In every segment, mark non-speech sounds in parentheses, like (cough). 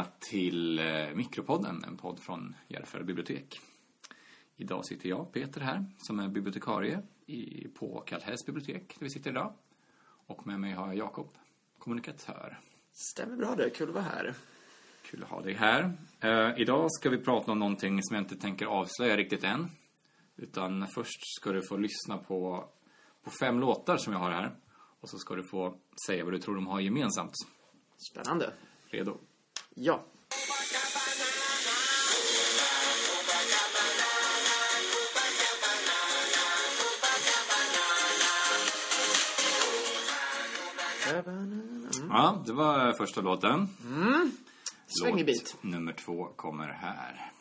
välkomna till eh, Mikropodden, en podd från Järfälla bibliotek. Idag sitter jag, Peter, här, som är bibliotekarie i, på Kallhälls bibliotek, där vi sitter idag. Och med mig har jag Jakob, kommunikatör. Stämmer bra det, kul att vara här. Kul att ha dig här. Eh, idag ska vi prata om någonting som jag inte tänker avslöja riktigt än. Utan först ska du få lyssna på, på fem låtar som jag har här. Och så ska du få säga vad du tror de har gemensamt. Spännande. Redo? Ja. Ja, det var första låten. Svängig bit. Låt nummer två kommer här.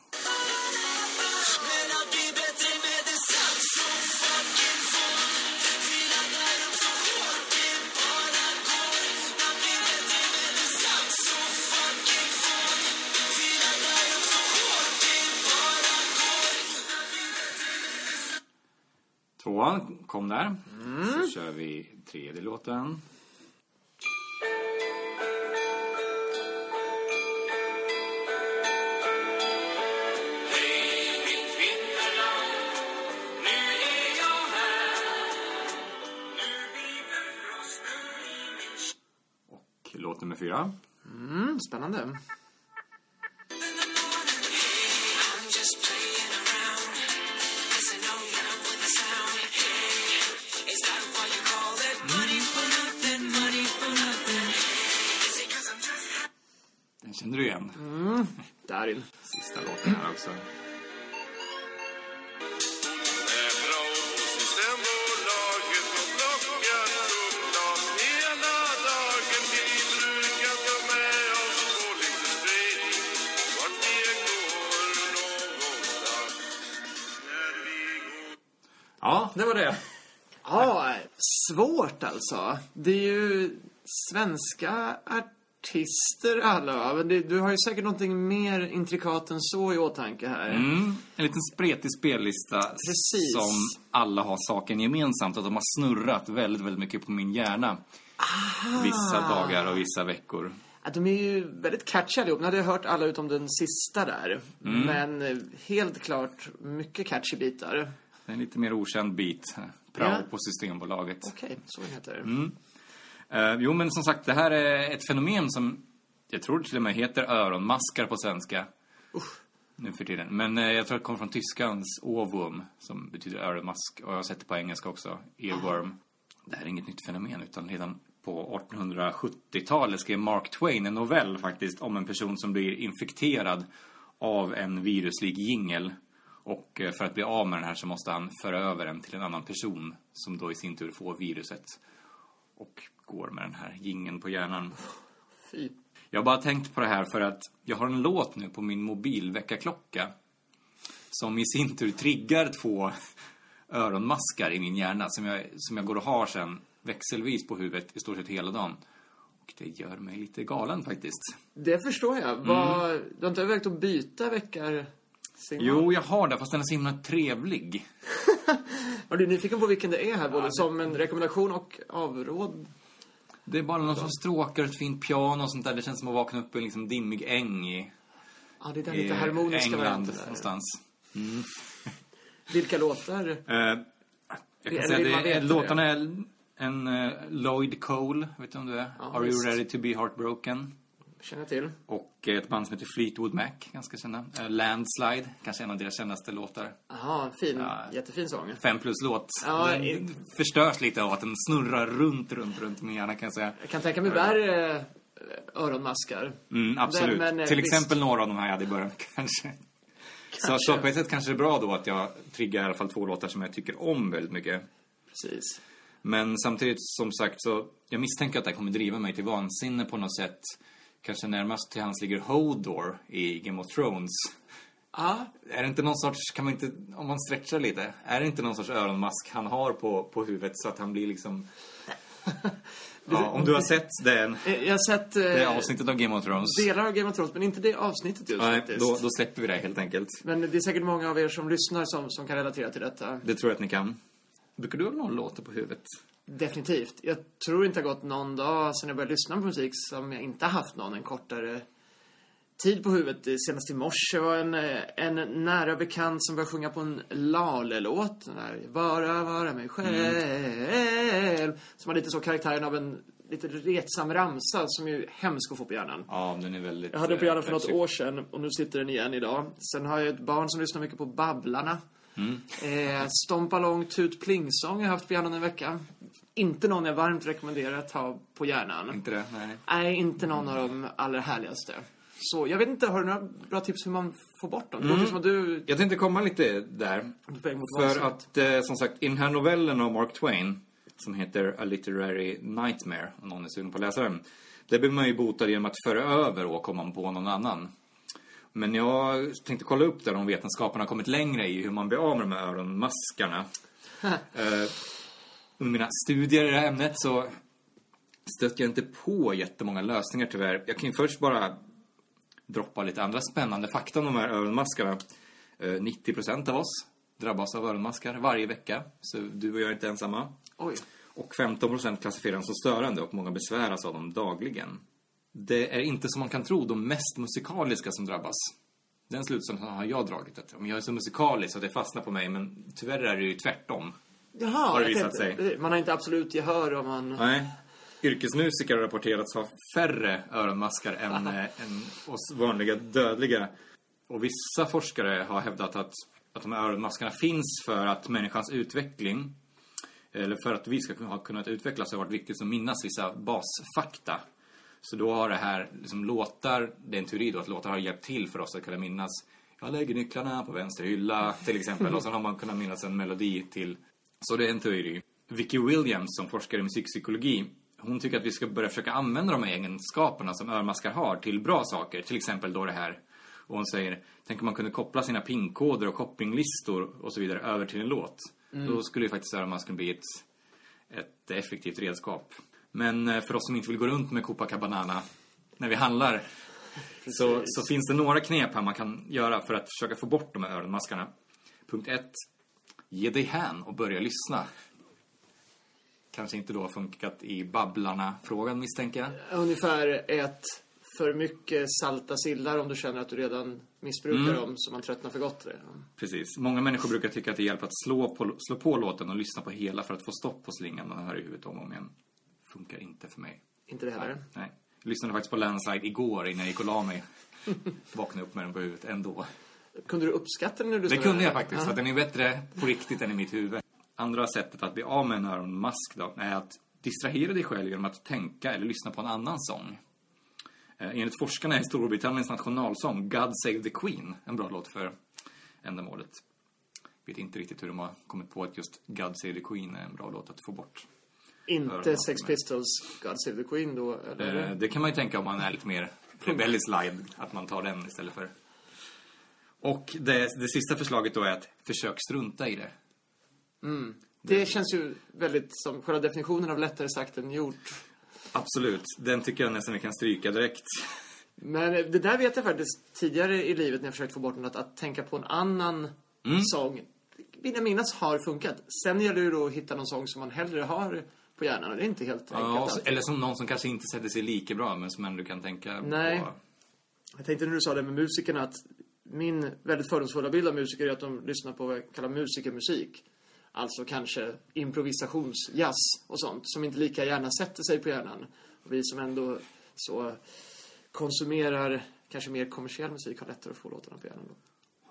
Tvåan kom där. Så kör vi tredje låten. Och låt nummer fyra. Mm, spännande. Känner du igen. Darin. Sista låten här också. Ja, det var det. Ja, svårt alltså. Det är ju svenska artister alla, va? Men det, du har ju säkert någonting mer intrikat än så i åtanke här. Mm, en liten spretig spellista Precis. som alla har saken gemensamt. Att de har snurrat väldigt, väldigt mycket på min hjärna. Vissa dagar och vissa veckor. Ja, de är ju väldigt catchy allihop. Nu hade jag hört alla utom den sista där. Men eh, helt klart mycket catchy bitar. En lite mer okänd bit. Prao Ja. på Systembolaget. Okej, så heter det. Eh, jo, men som sagt, det här är ett fenomen som jag tror till och med heter öronmaskar på svenska. Nu för tiden. Men eh, jag tror att det kommer från tyskans ovum, som betyder öronmask. Och jag har sett det på engelska också, earworm. Det här är inget nytt fenomen, utan redan på 1870-talet skrev Mark Twain en novell faktiskt om en person som blir infekterad av en viruslik jingel. Och eh, för att bli av med den här så måste han föra över den till en annan person som då i sin tur får viruset och går med den här gingen på hjärnan. Fy. Jag har bara tänkt på det här för att jag har en låt nu på min mobilväckarklocka som i sin tur triggar två öronmaskar i min hjärna som jag, som jag går och har sen växelvis på huvudet i stort sett hela dagen. Och det gör mig lite galen faktiskt. Det förstår jag. Vad, Du har inte övervägt att byta väckarsignal? Jo, jag har det, fast den är så himla trevlig. (laughs) Var du nyfiken på vilken det är här? Både som en rekommendation och avråd? Det är bara någon som stråkar ett fint piano och sånt där. Det känns som att vakna upp i en liksom dimmig äng i, Ja, det är den lite harmoniska England varianten där. någonstans. (laughs) Vilka låtar? Eh, jag Eller kan säga man det, veta låtarna är en eh, Lloyd Cole, vet du om du är? Ja, Are visst. you ready to be heartbroken? Känner jag till. Och ett band som heter Fleetwood Mac, ganska kända. Eh, Landslide, kanske en av deras kändaste låtar. Jaha, fin. Ja. Jättefin sång. Fem plus låt. Ja, den i- förstörs lite av att den snurrar runt, runt, runt min hjärna kan jag säga. Jag kan tänka mig värre eh, öronmaskar. Mm, absolut. Men- men, eh, Till visst. exempel några av de här jag hade i början, (laughs) kanske. Så, så på ett sätt kanske det är bra då att jag triggar i alla fall två låtar som jag tycker om väldigt mycket. Precis. Men samtidigt, som sagt, så jag misstänker att det här kommer driva mig till vansinne på något sätt. Kanske närmast till hans ligger Hodor i Game of Thrones. Ja, Är det inte någon sorts, kan man inte, om man stretchar lite, är det inte någon sorts öronmask han har på, på huvudet så att han blir liksom... (laughs) Ja, om du har sett den, eh, jag har sett eh, det avsnittet av Game of Thrones. delar av Game of Thrones, men inte det avsnittet just Nej, faktiskt. då, då släpper vi det helt enkelt. Men det är säkert många av er som lyssnar som, som kan relatera till detta. Det tror jag att ni kan. Brukar du ha någon låt på huvudet? Definitivt. Jag tror inte det har gått någon dag sedan jag började lyssna på musik som jag inte har haft någon en kortare tid på huvudet. Senast i morse var en, en nära bekant som började sjunga på en Lale-låt. Den där, Vara, vara mig själv. Som har lite så karaktären av en lite retsam ramsa som är hemsk att få på hjärnan. Ja, den är väldigt... Jag hade den på hjärnan för eh, något år sedan och nu sitter den igen idag. Sen har jag ett barn som lyssnar mycket på Babblarna. Eh, Stompa lång tut plingsång har jag haft på hjärnan en vecka. Inte någon jag varmt rekommenderar att ha på hjärnan. Inte det? Nej. Nej, inte någon av de allra härligaste. Så jag vet inte, har du några bra tips hur man får bort dem? Det låter som du... Jag tänkte komma lite där. För att, eh, som sagt, i den här novellen av Mark Twain, som heter A Literary Nightmare, om någon är sugen på att läsa den. Där blir man ju botad genom att föra över åkomman på någon annan. Men jag tänkte kolla upp där om vetenskaperna har kommit längre i hur man blir av med de här öronmaskarna. (laughs) eh, under mina studier i det här ämnet så stötte jag inte på jättemånga lösningar tyvärr. Jag kan ju först bara droppa lite andra spännande fakta om de här öronmaskarna. Eh, 90% av oss drabbas av öronmaskar varje vecka, så du och jag är inte ensamma. Oj. Och 15% klassificerar dem som störande och många besväras av dem dagligen. Det är inte som man kan tro de mest musikaliska som drabbas. Den slutsatsen har jag dragit. Att jag är så musikalisk att det fastnar på mig, men tyvärr är det ju tvärtom. Jaha, Har det visat tänkte- Man har inte absolut gehör om man... Nej. Yrkesmusiker har rapporterats ha färre öronmaskar än, eh, än oss vanliga dödliga. Och vissa forskare har hävdat att, att de här öronmaskarna finns för att människans utveckling, eller för att vi ska ha kunnat utvecklas, har varit viktigt att minnas vissa basfakta. Så då har det här, liksom låtar, det är en teori då att låtar har hjälpt till för oss att kunna minnas. Jag lägger nycklarna på vänster hylla, till exempel. Och så har man kunnat minnas en melodi till. Så det är en teori. Vicky Williams, som forskar i musikpsykologi, hon tycker att vi ska börja försöka använda de här egenskaperna som örmaskar har till bra saker. Till exempel då det här. Och hon säger, tänk om man kunde koppla sina pinkoder och shoppinglistor och så vidare över till en låt. Då skulle ju faktiskt örmasken bli ett, ett effektivt redskap. Men eh, för oss som inte vill gå runt med Copacabana när vi handlar så, så finns det några knep här man kan göra för att försöka få bort de här öronmaskarna. Punkt ett. Ge dig hän och börja lyssna. Kanske inte då har funkat i Babblarna-frågan misstänker jag. Ungefär ett för mycket salta sillar om du känner att du redan missbrukar dem så man tröttnar för gott. redan. Precis. Många människor brukar tycka att det hjälper att slå på, slå på låten och lyssna på hela för att få stopp på slingan man hör i huvudet om och om igen. Funkar inte för mig. Inte det heller. Nej. Jag lyssnade faktiskt på Landslide igår innan jag gick och la mig. (laughs) Vaknade upp med den på huvudet ändå. Kunde du uppskatta den när du Det kunde jag faktiskt, för att den är bättre på riktigt än i mitt huvud. Andra sättet att bli av med en öronmask då, är att distrahera dig själv genom att tänka eller lyssna på en annan sång. Eh, Enligt forskarna är Storbritanniens nationalsång God Save the Queen en bra låt för ändamålet. Vet inte riktigt hur de har kommit på att just God Save the Queen är en bra låt att få bort. Inte Sex. Pistols, God Save the Queen då, eller? Eh, Det kan man ju tänka om man är lite mer rebellisk lagd, att man tar den istället för... Och det, det sista förslaget då är att försök strunta i det. Det känns ju väldigt som själva definitionen av lättare sagt än gjort. Absolut, den tycker jag nästan vi kan stryka direkt. Men det där vet jag faktiskt tidigare i livet när jag försökt få bort den, att, tänka på en annan sång, vill jag minnas har funkat. Sen gäller det ju då att hitta någon sång som man hellre har på hjärnan och det är inte helt enkelt. Ja, alltid. eller som någon som kanske inte sätter sig lika bra, men som ändå kan tänka Nej. på... Jag tänkte när du sa det med musikerna att min väldigt fördomsfulla bild av musiker är att de lyssnar på vad jag kallar musikermusik. Alltså kanske improvisationsjazz och sånt som inte lika gärna sätter sig på hjärnan. Och vi som ändå så konsumerar kanske mer kommersiell musik har lättare att få låtarna på hjärnan. Då.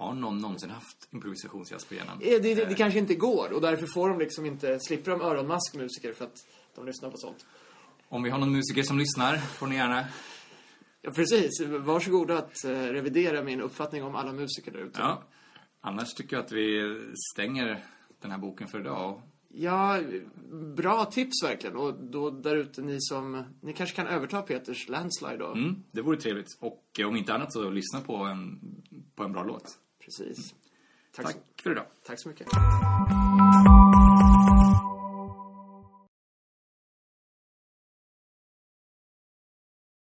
Har någon någonsin haft improvisationsjazz på hjärnan? Eh, Det, det, det kanske inte går och därför får de liksom inte, slipper de öronmask musiker för att de lyssnar på sånt. Om vi har någon musiker som lyssnar får ni gärna... Ja, precis. Varsågoda att eh, revidera min uppfattning om alla musiker där ute. Ja. Annars tycker jag att vi stänger den här boken för idag. Ja, bra tips verkligen. Och då där ute ni som, ni kanske kan överta Peters landslide då. Mm, det vore trevligt. Och eh, om inte annat så lyssna på en, på en bra låt. Precis. Tack, Tack Så, för idag. tack så mycket.